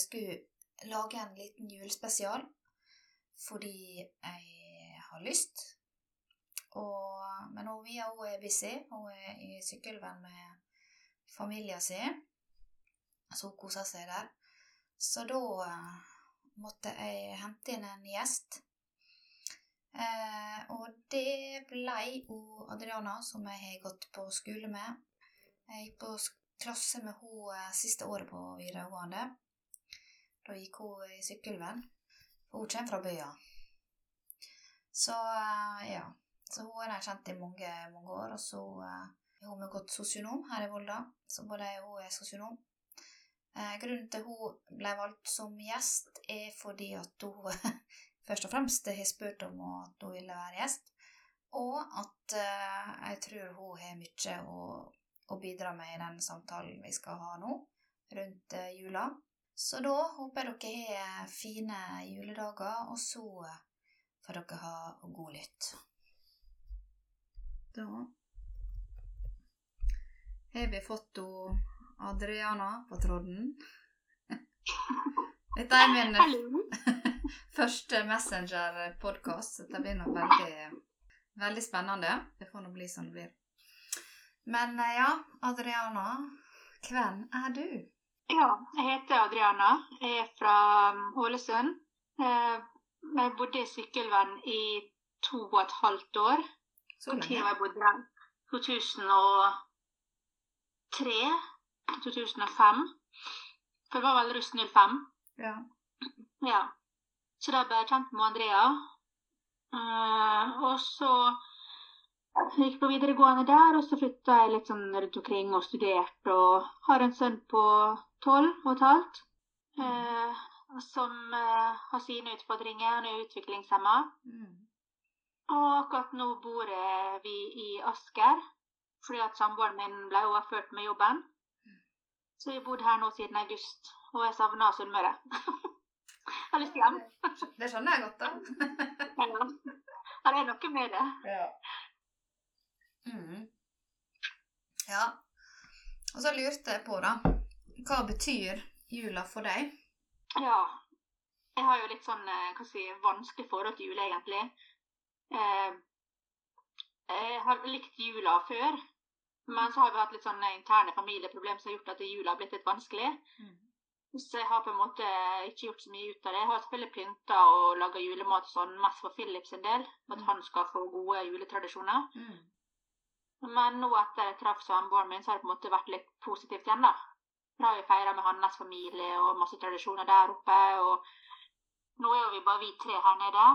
jeg skulle lage en liten julespesial fordi jeg har lyst. Og, men hun Mia hun er busy. Hun er i sykkelvenn med familien sin. Så hun koser seg der. Så da eh, måtte jeg hente inn en gjest. Eh, og det blei Adriana, som jeg har gått på skole med. Jeg gikk på klasse med henne eh, siste året på videregående. Da gikk hun i Sykkylven. Hun kommer fra bya. Så eh, ja. Så hun jeg kjent i mange, mange år. Og så er hun med godt sosionom her i Volda, så både hun er sosionom. Eh, grunnen til hun ble valgt som gjest, er fordi at hun først og fremst har spurt om at hun ville være gjest, og at jeg tror hun har mye å, å, bidra med i den samtalen vi skal ha nå, rundt jula. Så da håper jeg dere har fine juledager, og så får dere ha god lytt. Da har vi fått Adriana på tråden. Dette er min første Messenger-podkast. Dette blir nok veldig, veldig spennende. Det får nå bli som det blir. Men eh, ja, Adriana, hvem er du? Ja, jeg heter Adriana. Jeg er fra um, Ålesund. Eh, jeg bodde i Sykkylven i to og et halvt år. Så lenge? Jeg bodde der 2003 2005. For det var vel russ 05. Ja. ja. Så da ble jeg kjent med Andrea. Uh, og så gikk på videregående der, og så flytta jeg litt sånn rundt omkring og studerte. Og har en sønn på tolv og et halvt uh, som uh, har sine utfordringer. Han er utviklingshemma. Mm. Og akkurat nå bor vi i Asker fordi at samboeren min ble overført med jobben. Så jeg har bodd her nå siden august, og jeg savner Sunnmøre. Jeg har lyst hjem. Det skjønner jeg godt, da. ja, det er noe med det. Ja. Mm. ja. Og så lurte jeg på, da Hva betyr jula for deg? Ja. Jeg har jo litt sånn eh, hva si, vanskelig forhold til jul, egentlig. Eh, jeg har likt jula før, men så har vi hatt litt sånne interne familieproblemer som har gjort at jula har blitt litt vanskelig. Mm. Så jeg har på en måte ikke gjort så mye ut av det. Jeg har selvfølgelig pynta og laga julemat sånn mest for Philip sin del, for at mm. han skal få gode juletradisjoner. Mm. Men nå etter jeg traff samboeren min, så har det på en måte vært litt positivt igjen, da. Da har vi feira med hans familie og masse tradisjoner der oppe. Og nå er jo vi bare vi tre her nede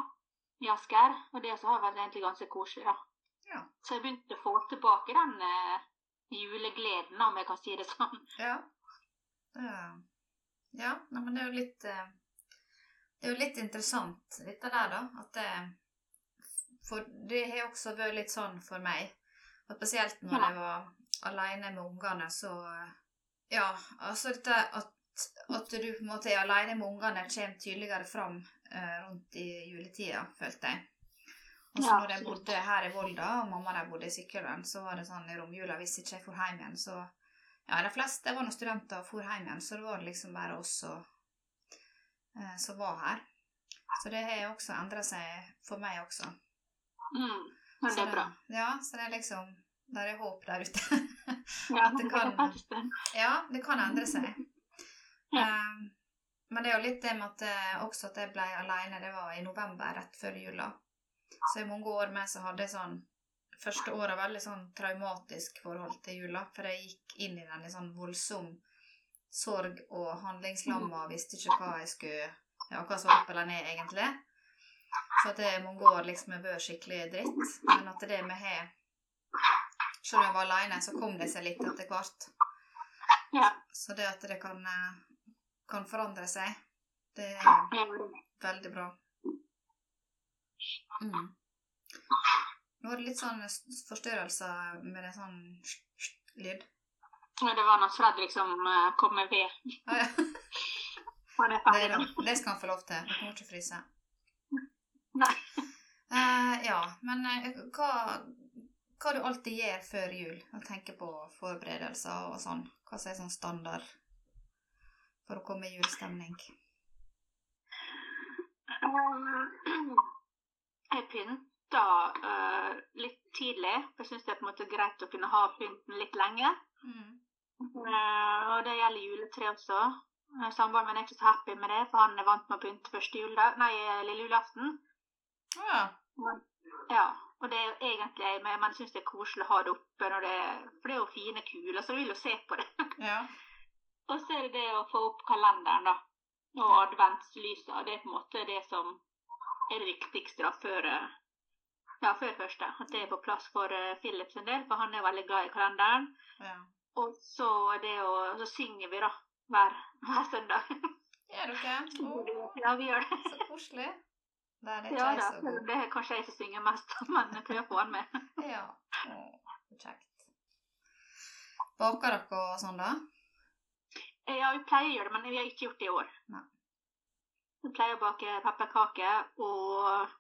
i Asker, og det så har vært egentlig ganske koselig, da. Ja. Så jeg begynte å få tilbake den uh, julegleden, om jeg kan si det sånn. Ja. ja. Ja, nei, men det er jo litt uh, Det er jo litt interessant, dette der, da. At det For det har også vært litt sånn for meg. Og spesielt når jeg var aleine med ungene, så Ja, altså dette at, at du på en måte er aleine med ungene, kommer tydeligere fram eh, rundt i juletida, følte jeg. Og så når jeg bodde her i Volda, og mamma der bodde i Sykkylven, så var det sånn i romjula hvis ikke jeg for hjem igjen, så ja, de fleste var noen studenter og for hjem igjen, så det var liksom bare oss som, eh, som var her. Så det har også endra seg for meg også. Mm, men det er bra. Ja, så det er liksom Der er håp der ute. Ja, det kan, ja, det kan endre seg. Um, men det er jo litt det med at eh, også at jeg ble alene, det var i november, rett før jula. Så i mange år med så hadde jeg sånn første året veldig sånn traumatisk forhold til jula. For jeg gikk inn i den i sånn voldsom sorg og handlingslamma og visste ikke hva jeg skulle ja, hva som var opp eller ned, egentlig. Så at det er mange år liksom jeg bør skikkelig dritt. Men at det vi har Selv om jeg var aleine, så kom det seg litt etter hvert. Ja. Så det at det kan, eh, kan forandre seg, det er veldig bra. Mm. Nå var det litt sånn forstyrrelser med det sånn lyd. Ja, det var når Fredrik som uh, kom med ved. Ah, ja. det, det, det, skal han få lov til. han kommer ikke fryse. Nei. Uh, ja, men uh, hva, hva du alltid gjør før jul. og tenker på forberedelser og sånn. Hva som er sånn standard for å komme i julestemning. Um, jeg pynta uh, litt tidlig. Jeg syns det er på en måte greit å kunne ha pynten litt lenge. Mm. Uh, og det gjelder juletre også. Uh, Samboeren min er ikke så happy med det, for han er vant med å pynte første juledag, nei, lille julaften. Ja. Ja, og det er jo egentlig Men man syns det er koselig å ha det oppe, når det, for det er jo fine kuler, så du vil jo se på det. ja. Og så er det det å få opp kalenderen, da. Og Ja. adventslysa. Det er på en måte det som er det viktigste da, før eh, ja, før første. At det er på plass for uh, Philip sin del, for han er veldig glad i kalenderen. ja. Og så det å Så synger vi, da. Hver, hver søndag. Gjør dere? Oh. Ja, vi gjør det. så koselig. Det er litt Ja da. så god. Det er kanskje jeg som synger mest, men jeg å få han med. Ja. Å, så kjekt. Baker dere og sånn, da? Ja, vi pleier å gjøre det, men vi har ikke gjort det i år. Nei. Vi pleier å bake pepperkaker og,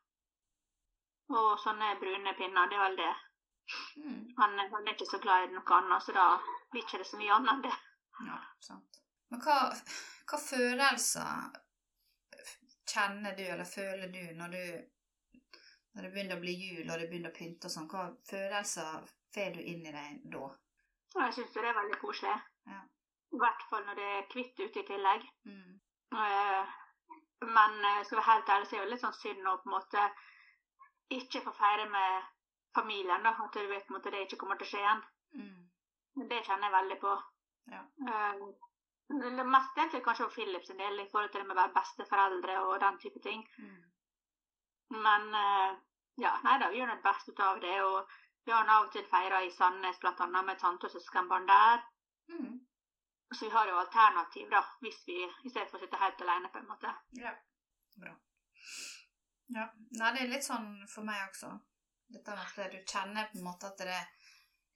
og sånne brune pinner. Det er vel det. Mm. Han, han er ikke så glad i noe annet, så da blir det ikke så mye annet enn det. Ja, sant. Men hva, hva følelser kjenner du, eller føler du, når du når det begynner å bli jul og det begynner å pynte og sånn? Hva følelser får du inn i deg da? Jeg syns det er veldig koselig. Ja. I hvert fall når det er hvitt ute i tillegg. Mm. Eh, Men eh, skal være helt ærlig, så er det litt sånn synd å på en måte ikke få feire med familien. da, At du vet på en måte det ikke kommer til å skje igjen. Mm. Det kjenner jeg veldig på. Ja. Eh, det mest egentlig kanskje for Philip sin del i forhold til det med å være besteforeldre og den type ting. Mm. Men eh, ja, nei da, vi gjør det beste ut av det. Og vi har av og til feira i Sandnes bl.a. med tante og søskenbarn der. Mm. Så vi har jo alternativ, da, hvis vi i stedet for å sitte helt alene, på en måte. Ja. Bra. Ja. Nei, det er litt sånn for meg også. Dette med at du kjenner på en måte at det,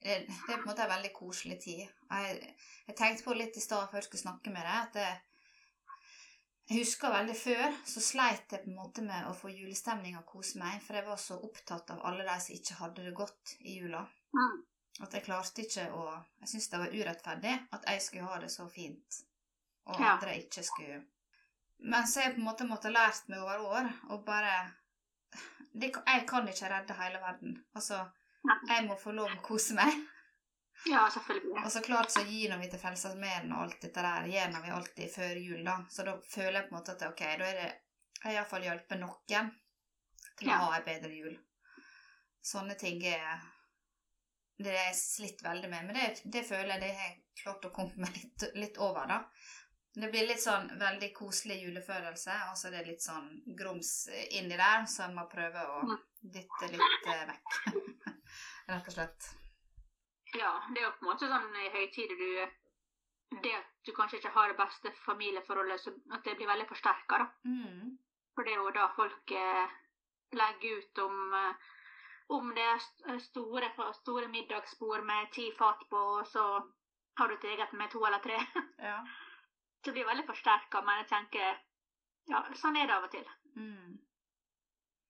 det, det er på en måte en veldig koselig tid. Jeg, jeg tenkte på litt i stad før jeg skulle snakke med deg, at jeg, jeg husker veldig før så sleit jeg på en måte med å få julestemning og kose meg, for jeg var så opptatt av alle de som ikke hadde det godt i jula. Mm. At jeg klarte ikke å Jeg syntes det var urettferdig at jeg skulle ha det så fint, og Ja. andre ikke skulle Men så har jeg på en måte måttet lært meg over år å bare det, Jeg kan ikke redde hele verden. Altså. Jeg må få lov å kose meg. Ja, selvfølgelig. Og så klart så gir vi til Frelsesarmeen og alt dette der gjør vi alltid før jul, da. Så da føler jeg på en måte at ok, da er det Jeg har iallfall hjulpet noen til å Ja. ha ei bedre jul. Sånne ting er det jeg slitt veldig med, men det, det føler jeg det har klart å komme meg litt, litt over, da. Det blir litt sånn veldig koselig julefølelse, og så er det litt sånn grums inni der, så jeg må prøve å dytte litt eh, vekk. Rett og slett. Ja, det er jo på en måte sånn i høytider du Det at du kanskje ikke har det beste familieforholdet, så at det blir veldig forsterka, da. Mm. For det er jo da folk eh, legger ut om eh, om det er store, store middagsbord med ti fat på, og så har du et eget med to eller tre. Ja. Så det blir veldig forsterka, men jeg tenker ja, sånn er det av og til. Mm.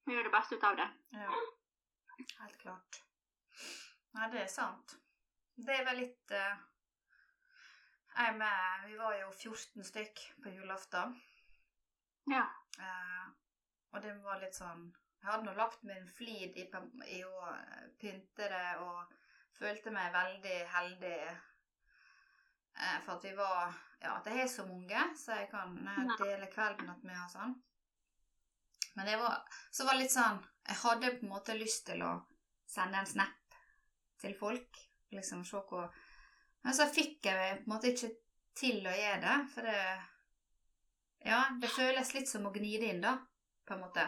Vi gjør det beste ut av det. Ja, helt klart. Nei, det er sant. Det er vel litt eh, Jeg med Vi var jo 14 stykk på julaften. Ja. Eh, og det var litt sånn Jeg hadde nå lagt min flid i, i å pynte det og følte meg veldig heldig eh, for at vi var Ja, at jeg har så mange, så jeg kan eh, dele kvelden med og sånn. Men det var så var det litt sånn Jeg hadde på en måte lyst til å sende en snap til folk. Liksom se hvor Men så fikk jeg på en måte ikke til å gjøre det, for det Ja, det føles litt som å gni det inn, da, på en måte.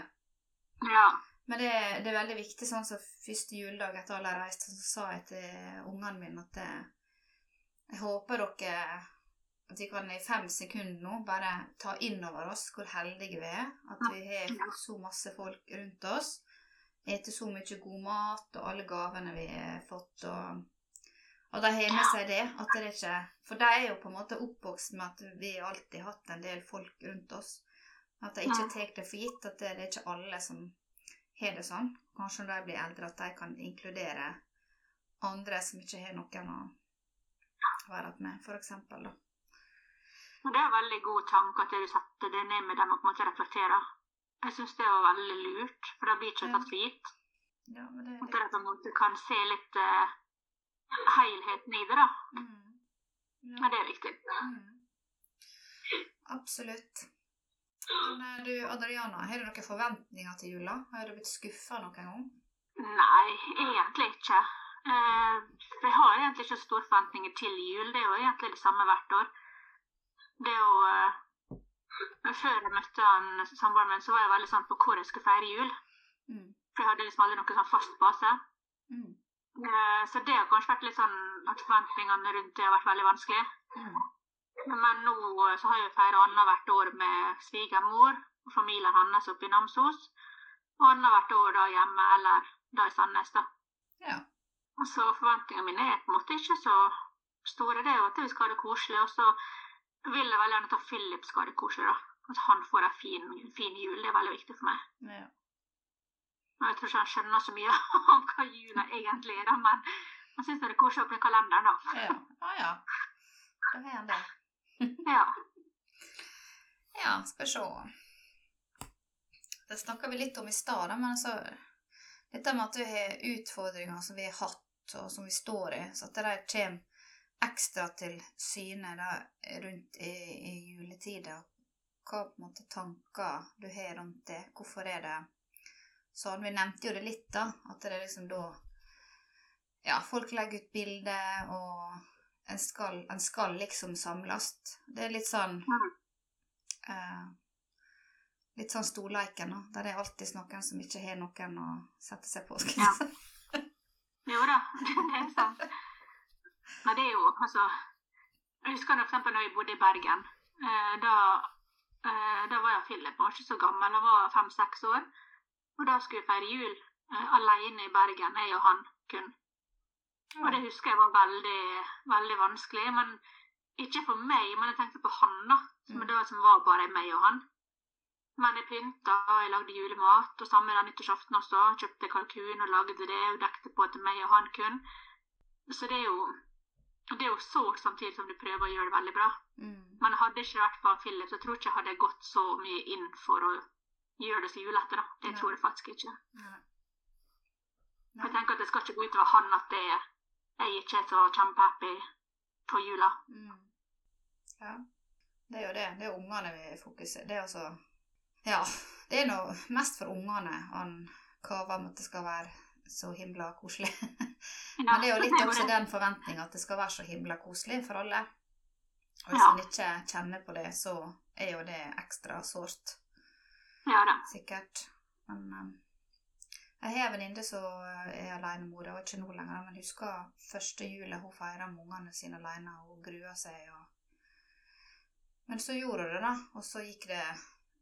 Ja. Men det, det er veldig viktig, sånn som første juledag etter alle har reist, så sa jeg til ungene mine at det, jeg håper dere at vi kan i fem sekunder nå bare ta inn over oss hvor heldige vi er. At vi har så masse folk rundt oss. Eter så mye god mat, og alle gavene vi har fått. Og, og de har med seg det. At det ikke For de er jo på en måte oppvokst med at vi alltid har hatt en del folk rundt oss. At de ikke tar det for gitt. At det, det er ikke alle som har det sånn. Kanskje når de blir eldre, at de kan inkludere andre som ikke har noen å være med, for da. Det er en veldig god tanke at du setter det ned med dem og på en måte reflekterer. Jeg syns det var veldig lurt, for da blir ikke tatt for gitt. Ja, men det er At en kan se litt uh, helheten i det, da. mm. ja. Men det er viktig. Mm. Absolutt. Men eh, du, Adriana, har du noen forventninger til jula? Har du blitt skuffa noen gang? Nei, egentlig ikke. Eh, for jeg har egentlig ikke store forventninger til jul. Det er jo egentlig det samme hvert år. Det er jo eh, Før jeg møtte han samboeren min, så var jeg veldig sånn på hvor jeg skulle feire jul. Mm. For jeg hadde liksom aldri noen sånn fast base. Mm. Eh, så det har kanskje vært litt sånn at forventningene rundt det har vært veldig vanskelig. Mm. Men nå eh, så har jeg feira annethvert år med svigermor og familien hans oppe i Namsos. Og annethvert år da hjemme eller da i Sandnes, da. Ja. Så forventningene mine er på en måte ikke så store. Det er jo at vi skal ha det koselig. Og så vil jeg veldig gjerne ta Philip skal ha det koselig, da. At han får en fin, fin jul. Det er veldig viktig for meg. Ja. Og jeg tror ikke han skjønner så mye om hva jula egentlig er, da, men han syns det er koselig å åpne kalenderen, da. Ja. Ah, ja. Da har han det. Ja. Ja, skal se. Det snakka vi litt om i stad, men altså Dette med at vi har utfordringer som vi har hatt, og som vi står i, så at de kommer ekstra til syne da, rundt i, i juletida. Hva på en måte tanker du har rundt det? Hvorfor er det sånn? Vi nevnte jo det litt, da. At det er liksom da Ja, folk legger ut bilder, og en skal, en skal liksom samles. Det er litt sånn eh, Litt sånn storleiken, da. Der er alltid noen som ikke har noen å sette seg på. skal jeg Ja. Jo da, det er sant. Men det er jo altså Jeg husker for eksempel når jeg bodde i Bergen. Eh, da, eh, da var jeg Philip, var ikke så gammel, han var fem-seks år. Og da skulle vi feire jul eh, alene i Bergen, jeg og han kun. Og det husker jeg var veldig, veldig vanskelig. Men ikke for meg, men jeg tenkte på han, da. Som Mm. da som var bare meg og han. Men jeg pynta, og jeg lagde julemat. Og samme den nyttårsaften også. Kjøpte kalkun og lagde det, og dekte på til meg og han kun. Så det er jo det er jo sårt samtidig som du prøver å gjøre det veldig bra. Mm. Men hadde ikke det vært for Philip, så tror jeg ikke hadde gått så mye inn for å gjøre det så julete. da. Det Nei. tror jeg faktisk ikke. For Jeg tenker at det skal ikke gå utover han at det, jeg ikke er så kjempehappy på jula. Mm. Ja. Det er jo det. Det er ungene vi fokuserer Det er altså Ja. Det er nå mest for ungene han kaver om at det skal være så himla koselig. Men det er jo litt også den forventninga at det skal være så himla koselig for alle. Og hvis en ikke kjenner på det, så er jo det ekstra sårt. Ja da. Sikkert. Men um, jeg har en venninne som er alenemor, og ikke nå lenger, men husker første jula hun feira med ungene sine alene og hun grua seg. Og... Men så gjorde hun det, da, og så gikk det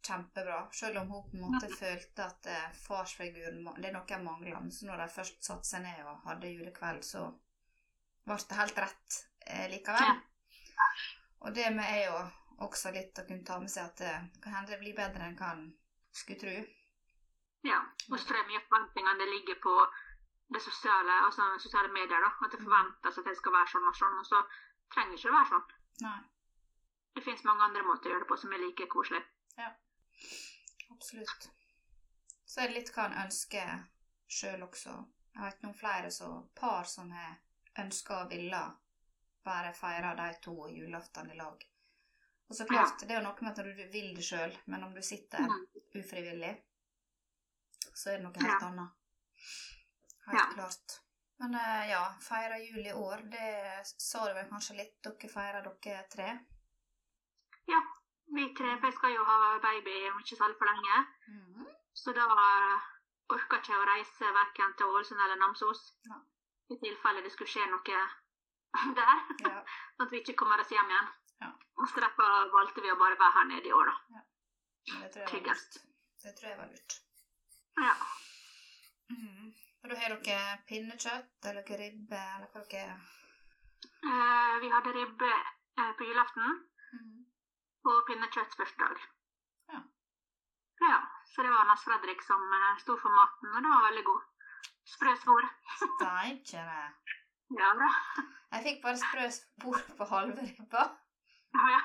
kjempebra. Selv om hun på en måte følte at eh, farsfiguren Det er noe jeg mangler. Men så når de først satte seg ned og hadde julekveld, så ble det helt rett eh, likevel. Og det med er jo også litt å kunne ta med seg at det kan hende det blir bedre enn hva en skulle tro. Ja. Og så tror jeg mye av forventningene det ligger på det sosiale, altså sosiale medier. da, At det forventes at det skal være sånn og sånn, og så trenger det ikke å være sånn. Nei, Det fins mange andre måter å gjøre det på som er like koselig. Absolutt. Så er det litt hva en ønsker sjøl også. Jeg vet noen flere så, par som har ønska og ville bare feire de to julaften i lag. Og så klart, det er jo noe med at du vil det sjøl, men om du sitter ufrivillig, så er det noe helt annet. Helt Ja. klart. Men eh, ja, feire jul i år, det sa du vel kanskje litt. Dere feirer dere tre? Ja, vi tre for jeg skal jo ha baby om ikke så altfor lenge. Mm. Så da jeg ikke jeg å reise verken til Ålesund eller Namsos. Ja. I tilfelle det skulle skje noe der. Ja. At vi ikke kommer oss hjem igjen. Ja. Og så derfor valgte vi å bare være her nede i år, da. Ja. det tror jeg var lurt. Det tror jeg var lurt. Ja. Mm. Og da har dere pinnekjøtt eller dere ribbe eller hva dere Eh, vi hadde ribbe eh, på julaften Mhm. Og pinnekjøtt første dag. Ja. Ja, Så det var Hans Fredrik som eh, sto for maten, og det var veldig god. Sprø svor. Steikje det. Ja da. Jeg fikk bare sprø spor på halve ribba. Ja, ja.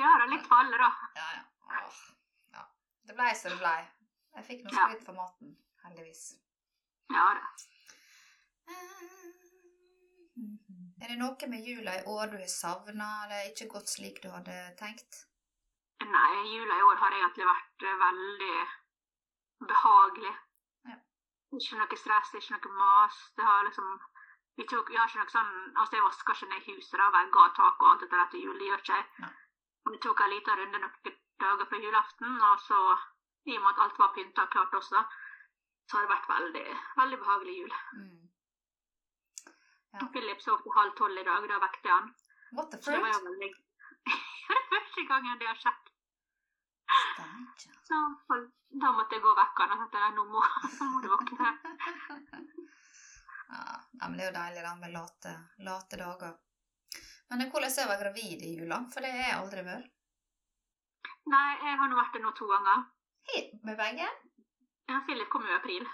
Ja da, litt halve, da. Ja, ja. Åh, ja. Det blei som det blei. Jeg fikk noe skryt for maten, heldigvis. Ja da. Er det noe med jula i år du har savna, eller ikke gått slik du hadde tenkt? Nei, jula i år har egentlig vært eh, veldig behagelig. Ja. Ikke noe stress, ikke noe mas. Det har liksom ikke, Jeg har ikke noe sånn Altså, jeg vasker ikke ned huset, da, jeg ga tak og alt dette der til jul. Det gjør ikke jeg. Vi tok en liten runde noen dager før julaften, og så, i og med at alt var pynta og klart også, så har det vært veldig, veldig behagelig jul. Mm. Ja. Philip sov til halv tolv i dag, da vekket jeg han. What the Så det var jo veldig Det er første gangen det har skjedd. Så da måtte jeg gå vekk han og nå må, nå må du våkne. Ja, men det er jo deilig da med late, late dager. Men hvordan er å være gravid i jula? For det har jeg aldri vært. Nei, jeg har nå vært det nå to ganger. Hei, med begge? Ja, Philip kom jo i april.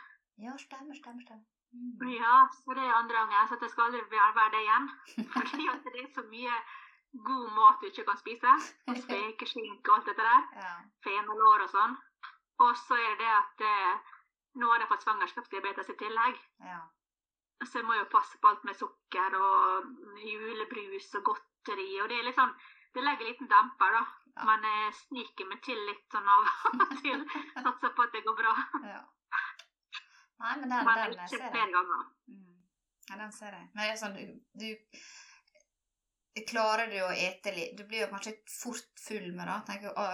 Ja, stemmer, stemmer, stemmer. Mm. Ja, så det er andre gangen, så jeg skal aldri være det igjen. Fordi at det er så mye god mat du ikke kan spise. Spekeskinke og alt dette der. Ja. Fenalår og sånn. Og så er det det at eh, nå har jeg fått svangerskapsdiabetes i tillegg. ja. Så jeg må jo passe på alt med sukker og julebrus og godteri. Og det er litt sånn Det legger en liten demper, da. Ja. Men jeg sniker meg til litt sånn av og til. Satser på at det går bra. ja. Nei, men den, den, den ser jeg. Mm. Ja, den ser jeg. Men det er sånn, du, du Klarer du å ete litt Du blir jo kanskje fort full med det. Tenker, å,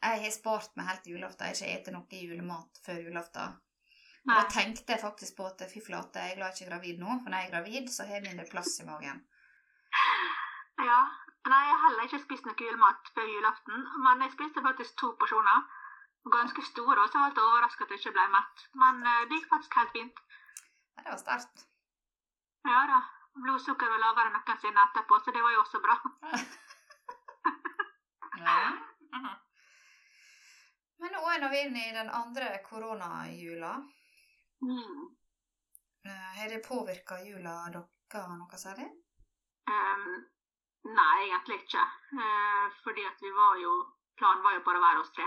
jeg har spart meg helt til julaften. Jeg har ikke spist noe julemat før julaften. Og. Da tenkte jeg faktisk på at fy flate, jeg er glad jeg ikke er gravid nå. For når jeg er gravid, så har jeg mindre plass i magen. Ja. Nei, jeg har heller ikke spist noe julemat før julaften. Men jeg spiste faktisk to porsjoner. Ganske store, og så var jeg overraska at jeg ikke ble mett. Men eh, det gikk faktisk helt fint. Ja, det var sterkt. Ja da. Blodsukker var lavere enn noensinne etterpå, så det var jo også bra. Ja. Aha. Men nå er vi inne i den andre koronajula. Mm. Eh, Har det påvirka jula dere noe særlig? Um, nei, egentlig ikke. Uh, fordi at vi var jo Planen var jo bare å være oss tre.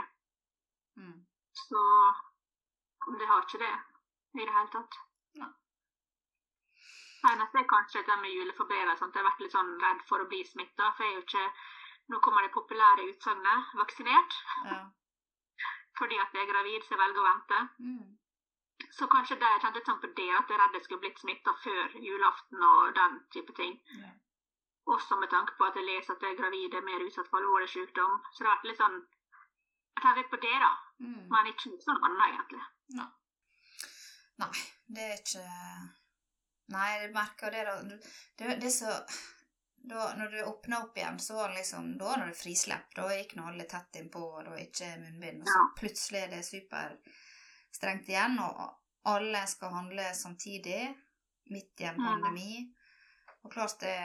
Så det har ikke det i det hele tatt. Nei. Eneste er kanskje det med juleforberedelser. Jeg har vært litt sånn redd for å bli smitta. For jeg er jo ikke Nå kommer det populære utsagnet 'vaksinert'. Ja. Fordi at jeg er gravid, så jeg velger å vente. Mm. Så kanskje det jeg kjente litt sånn på det, at jeg redd jeg skulle blitt smitta før julaften og den type ting. Ja. Også med tanke på at jeg leser at jeg er gravid, er mer utsatt for alvorlig sykdom. Så det har vært litt sånn Litt på det, da. Mm. Men ikke noe sånn annet, egentlig. Nei, det er ikke Nei, jeg merker det da Det, det så da, Når du åpna opp igjen, så var det liksom Da var det frislepp. Da gikk nå alle tett innpå, og da ikke munnbind. Og så plutselig er det superstrengt igjen, og alle skal handle samtidig. Midt i en pandemi. Og klart det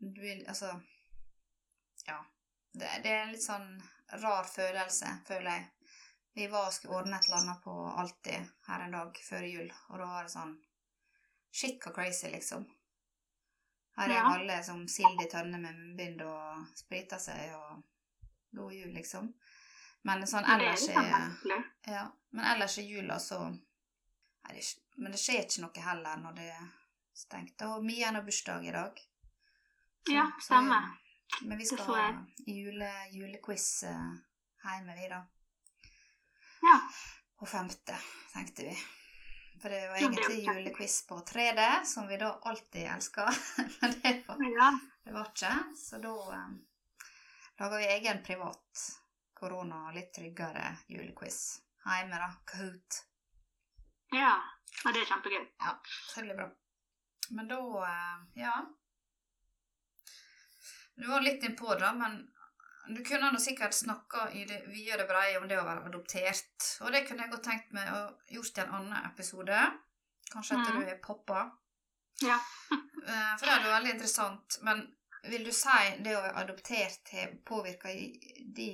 Du Altså Ja. Det, det er litt sånn rar følelse, føler jeg. Vi var og skulle ordne et eller annet på Alltid her en dag før jul, og da var det sånn Shit, hva crazy, liksom. Her er Ja. alle som sild i tønne med munnbind og spriter seg og god jul, liksom. Men sånn er ellers litt sånn ja, men ellers i jula så Nei, det, Men det skjer ikke noe heller når det er stengt. Og Mia har bursdag i dag. Ja, stemmer. Men vi skal ha jule, julequiz eh, hjemme, vi, da. Ja. På femte, tenkte vi. For det var egentlig julequiz på 3D, som vi da alltid elsker. Men det var, Ja. det var ikke. Så da um, lager vi egen privat korona, litt tryggere julequiz hjemme, da. Kahoot. ja. Og det er kjempegøy. Ja, så det blir bra. Men da, eh, ja Du var litt innpå det, men du kunne nå sikkert snakka i det vide og brede om det å være adoptert. Og det kunne jeg godt tenkt meg å gjort i en annen episode. Kanskje etter mm. du er poppa. Ja. Eh, For det er jo veldig interessant. Men vil du si det å være adoptert har påvirka de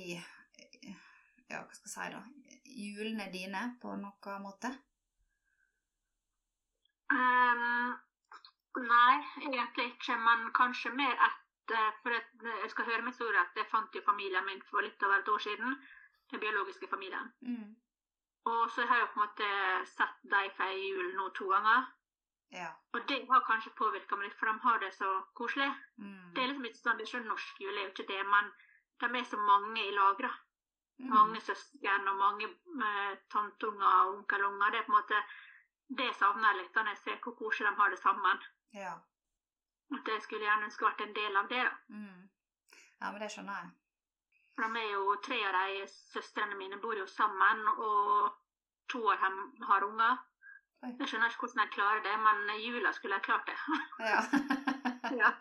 Ja, hva skal jeg si, da? Julene dine på noen måte? Um, Nei, egentlig ikke, men kanskje mer etter For jeg, jeg skal høre med historie at jeg fant jo familien min for litt over et år siden. Den biologiske familien. Mm. Og så har jeg på en måte sett dem feire jul nå to ganger. Ja. Og det har kanskje påvirka meg litt, for de har det så koselig. Mm. Det er liksom ikke sånn, det er ikke norsk jul, det er jo ikke det, men de er så mange i lag, da. Mm. Mange søsken og mange eh, tanteunger og onkelunger. Det er på en måte Det savner jeg litt når jeg ser hvor koselig de har det sammen. Ja. At jeg skulle gjerne ønske vært en del av det. da. Mm. ja, men det skjønner jeg. For de er jo, Tre av de søstrene mine bor jo sammen, og to av dem har unger. Oi. Jeg skjønner ikke hvordan jeg klarer det, men i jula skulle jeg klart det. Ja. ja.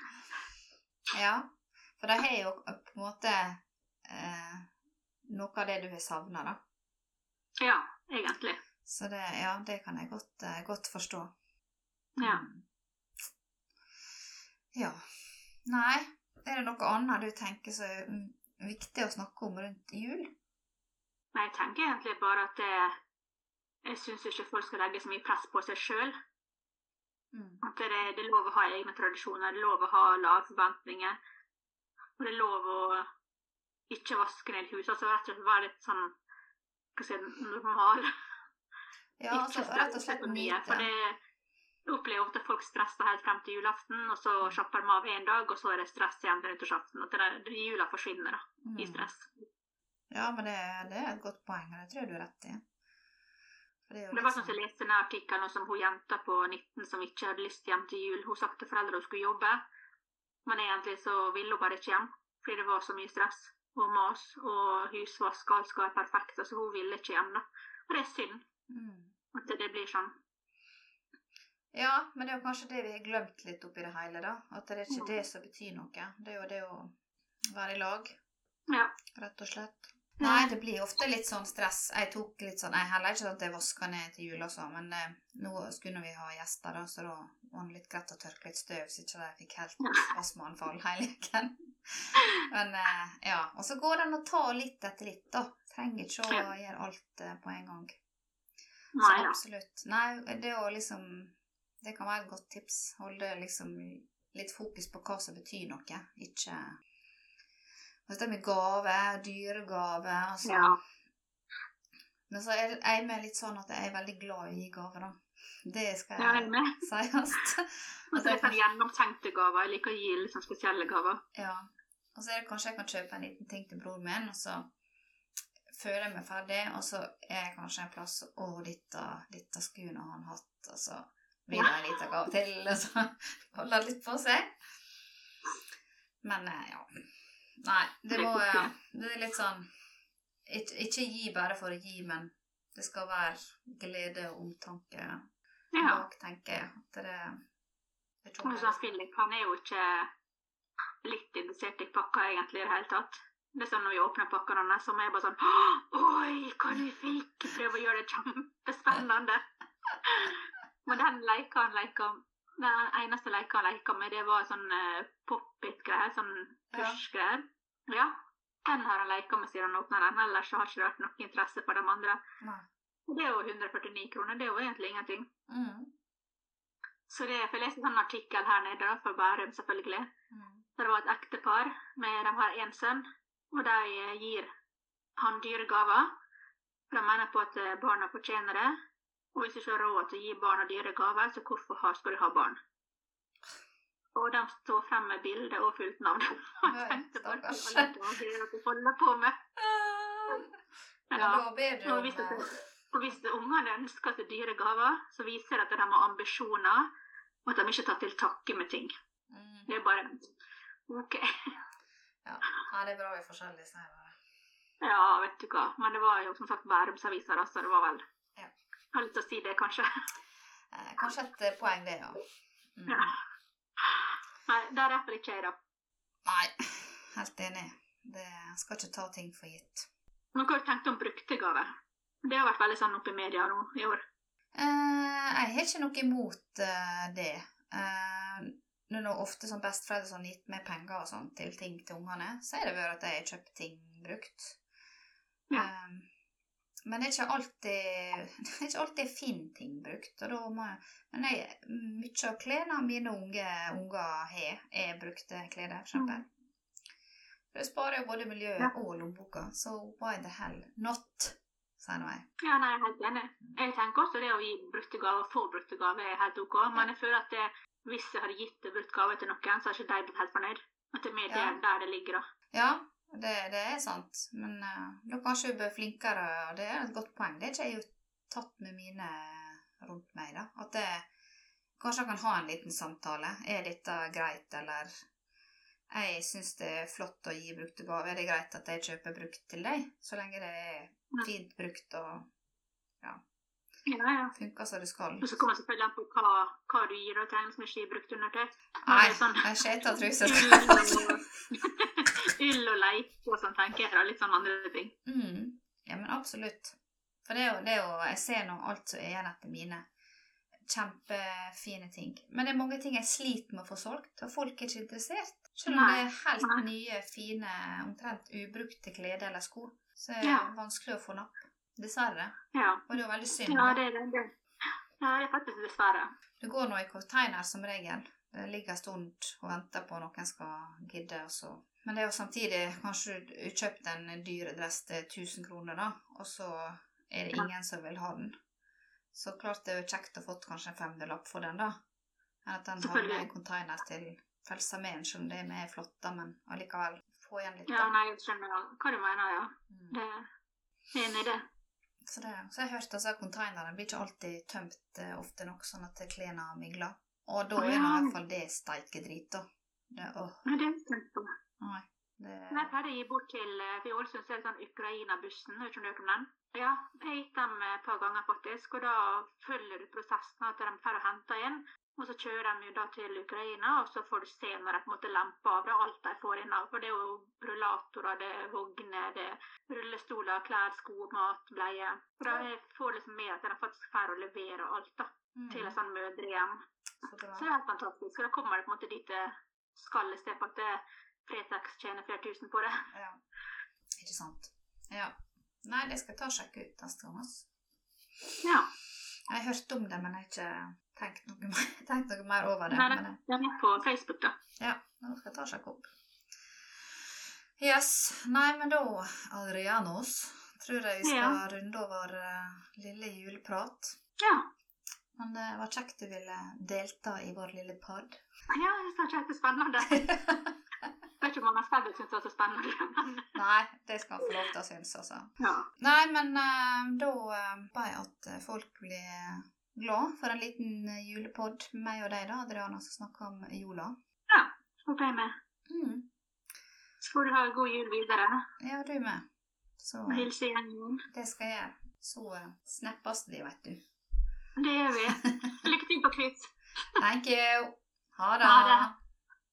ja. For de har jo på en måte eh, noe av det du har savna, da. ja, egentlig. Så det, ja, det kan jeg godt, eh, godt forstå. Ja. Mm. Ja. Nei, er det noe annet du tenker så er viktig å snakke om rundt jul? Nei, jeg tenker egentlig bare at det, jeg syns ikke folk skal legge så mye press på seg sjøl. Mm. At det, det er lov å ha egne tradisjoner, det er lov å ha lave forventninger. Og det er lov å ikke vaske ned huset. Altså rett og slett være litt sånn hva skal jeg si, normal. Ja, altså rett og slett mye. For nyte. det opplever ofte at folk stresser helt frem til julaften, og så slapper de av en dag, og så er det stress igjen til nyttårsaften. At det, det, jula forsvinner da, i Mm. stress. Ja, men det, det er et godt poeng, og det tror jeg du har rett i. Det Det var sånn som jeg leste denne artikkelen om hun jenta på 19 som ikke hadde lyst hjem til jul. Hun sa til foreldrene hun skulle jobbe, men egentlig så ville hun bare ikke hjem. Fordi det var så mye stress og mas, og husvask og alt skal være perfekt. Altså hun ville ikke hjem, da. Og det er synd Mm. at det blir sånn. Ja, men det er jo kanskje det vi har glemt litt oppi det hele, da. At det er ikke det som betyr noe. Det er jo det å være i lag, Ja. rett og slett. Nei, det blir ofte litt sånn stress. Jeg tok litt sånn, jeg heller ikke sånn at jeg vaska ned til jul også, men eh, nå skulle vi ha gjester, da, så da var det litt greit å tørke litt støv, så ikke jeg fikk helt astmaanfall hele uken. Men eh, ja, og så går det an å ta litt etter litt, da. Trenger ikke å gjøre alt eh, på en gang. Så absolutt. Nei, det å liksom Det kan være et godt tips. Holde liksom litt fokus på hva som betyr noe. Ikke Og det med gave, dyregave altså. Ja. Men så er jeg med litt sånn at jeg er veldig glad i å gi gaver, da. Det skal jeg jeg med. sies. Og så er det sånn gjennomtenkte gaver. Jeg liker å gi litt sånn spesielle gaver. Ja. Og så er det kanskje jeg kan kjøpe en liten ting til broren min, og så føler jeg meg ferdig, og så er jeg kanskje en plass Å, dette, dette skulle han hatt, og vil en liten gave til, og så holder litt på seg. Men eh, ja. Nei, det må ja, Det er litt sånn ikke, ikke gi bare for å gi, men det skal være glede og omtanke Ja. bak, tenker jeg. At det, det er ikke Philip, han er jo ikke litt interessert i pakka egentlig i det hele tatt. Det er sånn Når vi åpner pakkene hans, så er jeg bare sånn Oi, hva du fikk! Prøver å gjøre det kjempespennende. Men den leika han leika Den eneste leika han leika med, det var sånn uh, pop-it-greier. Sånn push-greier. Ja. Den har han leika med siden han åpna den. Ellers har det ikke vært noe interesse for de andre. Nei. Det er jo 149 kroner. Det er jo egentlig ingenting. Mm. Så det, for Jeg leste en sånn artikkel her nede da, for Bærum, selvfølgelig. Mm. Der det var et ektepar med de har én sønn, og de eh, gir han dyre gaver. For de mener på at eh, barna fortjener det. Og hvis du ikke har råd til å gi barna dyre gaver, så hvorfor har, skal du ha barn? Og de står frem med bilde og fullt navn. Stakkars. dere holder på med. Ja. da ber du om og hvis ungene ønsker seg dyre gaver, så viser det at de har ambisjoner, og at de ikke tar til takke med ting. mm. Det er bare OK. ja. ja, det er bra vi er forskjellige, sier jeg bare. Ja, vet du hva. Men det var jo som sagt Bærumsavisa, da, så det var vel. Jeg har lyst til å si det, kanskje. Eh, kanskje et eh, poeng, det, ja. Mm. Ja. Nei, der er ikke jeg, da. Nei, helt enig. Det skal ikke ta ting for gitt. Men hva har du tenkt om brukte gaver? Det har vært veldig sånn oppe i media nå i år. Eh, jeg har ikke noe imot eh, det. Eh, er nå ofte som besteforeldre har gitt meg penger og sånn til ting til ungene, så er det vært at jeg har kjøpt ting brukt. Ja. Eh, Men det er ikke alltid, det er ikke alltid fin ting brukt. Jeg, men jeg, mye av klærne mine unge unger har, er brukte klær, for eksempel. Det sparer jo både miljøet Ja. og lommeboka, så why the hell not, sier nå jeg. Ja, nei, jeg er helt enig. Jeg tenker også det å gi brukte gaver, få brukte gaver, er helt OK. Men jeg føler at det, hvis jeg hadde gitt brukt gave til noen, så hadde ikke de blitt helt fornøyd. At det er mer Ja. der, der det ligger, da. Ja, det, det er sant. Men uh, da kanskje vi bør flinkere, og det er et godt poeng. Det er ikke jeg jo tatt med mine rundt meg, da. At det, kanskje jeg kan ha en liten samtale. Er dette greit, eller Jeg syns det er flott å gi brukte gaver. Er det greit at jeg kjøper brukt til deg? Så lenge det er fint brukt og Ja, ja. funker som det skal. Og så kommer det selvfølgelig an på hva, hva du gir. og trenger som ikke er brukt undertøy. Nei, sånn- jeg skjeta truser. Ull og- og leik og sånn, tenker jeg. da, Litt sånn andre ting. Mm. Ja, men absolutt. For det er jo, det er jo Jeg ser nå alt som er igjen etter mine. Kjempefine ting. Men det er mange ting jeg sliter med å få solgt, og folk er ikke interessert. Selv om det er helt nei. nye, fine, omtrent ubrukte klede eller sko, så er det Ja. vanskelig å få napp. Dessverre. Ja, Og det er jo veldig synd. ja det er det. det. Ja, det er faktisk dessverre. Det går nå i container som regel. Det ligger en stund og venter på at noen skal gidde. Og så. Men det er jo samtidig kanskje du har kjøpt en dyr dress til 1000 kroner, da, og så er det Ja. ingen som vil ha den. Så klart det er jo kjekt å få kanskje en 500-lapp for den, da. Enn at den havner i en container til Frelsesarmeen, selv om det er med flott, da, men allikevel få igjen litt. Da. Ja, nei, jeg skjønner hva du mener, ja. Mm. Det er enig i det. Så, det, så jeg hørte hørt at altså, containerne blir ikke alltid tømt eh, ofte nok, sånn at klærne migler. Og da er i hvert fall det steikedrit, da. Det, åh, Men det er. Nei. Det, pleide å gi bort til eh, for I Ålesund så er det sånn Ukraina-bussen. Vet ikke om du har hørt om den? Ja, jeg har gitt dem eh, et par ganger, faktisk. Og da følger du prosessen at de får hente inn. Og så kjører de jo da til Ukraina, og så får du se når de på en måte lemper av det, alt de får inn. For det er jo rullatorer, det er vogner, det er rullestoler, klær, sko, mat, bleie. Og da får liksom med at de faktisk får å levere alt da, mm, til et sånn mødrehjem. så. Så det er helt fantastisk. Og da kommer det på en måte dit det skal, i stedet for at det Fretex tjener flere tusen på det. Ja. Ikke sant. Ja. Nei, det skal jeg ta og sjekke ut neste gang. Altså. Ja. Jeg har hørt om det, men jeg har ikke tenkt noe mer, tenkt noe mer over det. Nei, Men Det er på Facebook, da. ja, nå skal jeg ta og sjekke opp. Yes. Nei, men da, Adrianos, tror jeg vi skal Ja. runde over uh, lille juleprat. Ja. Men det var kjekt du ville delta i vår lille pod. Ja, jeg synes det er kjempespennende. Jeg vet ikke om spillere syns det var så spennende, men Nei, det skal han få lov til å synes, altså. ja. Nei, men eh, da uh, ba jeg at eh, folk blir glad for en liten julepod med meg og deg, da, Adriana, som snakker om jula. Ja, Håper jeg med. Mm. Så får du ha god jul videre. Ja, du med. Så Og hilse gjengen. det skal jeg gjøre. Så snappes vi, vet du. Det gjør vi. Lykke til på quiz. Thank you. Ha det. Ha det.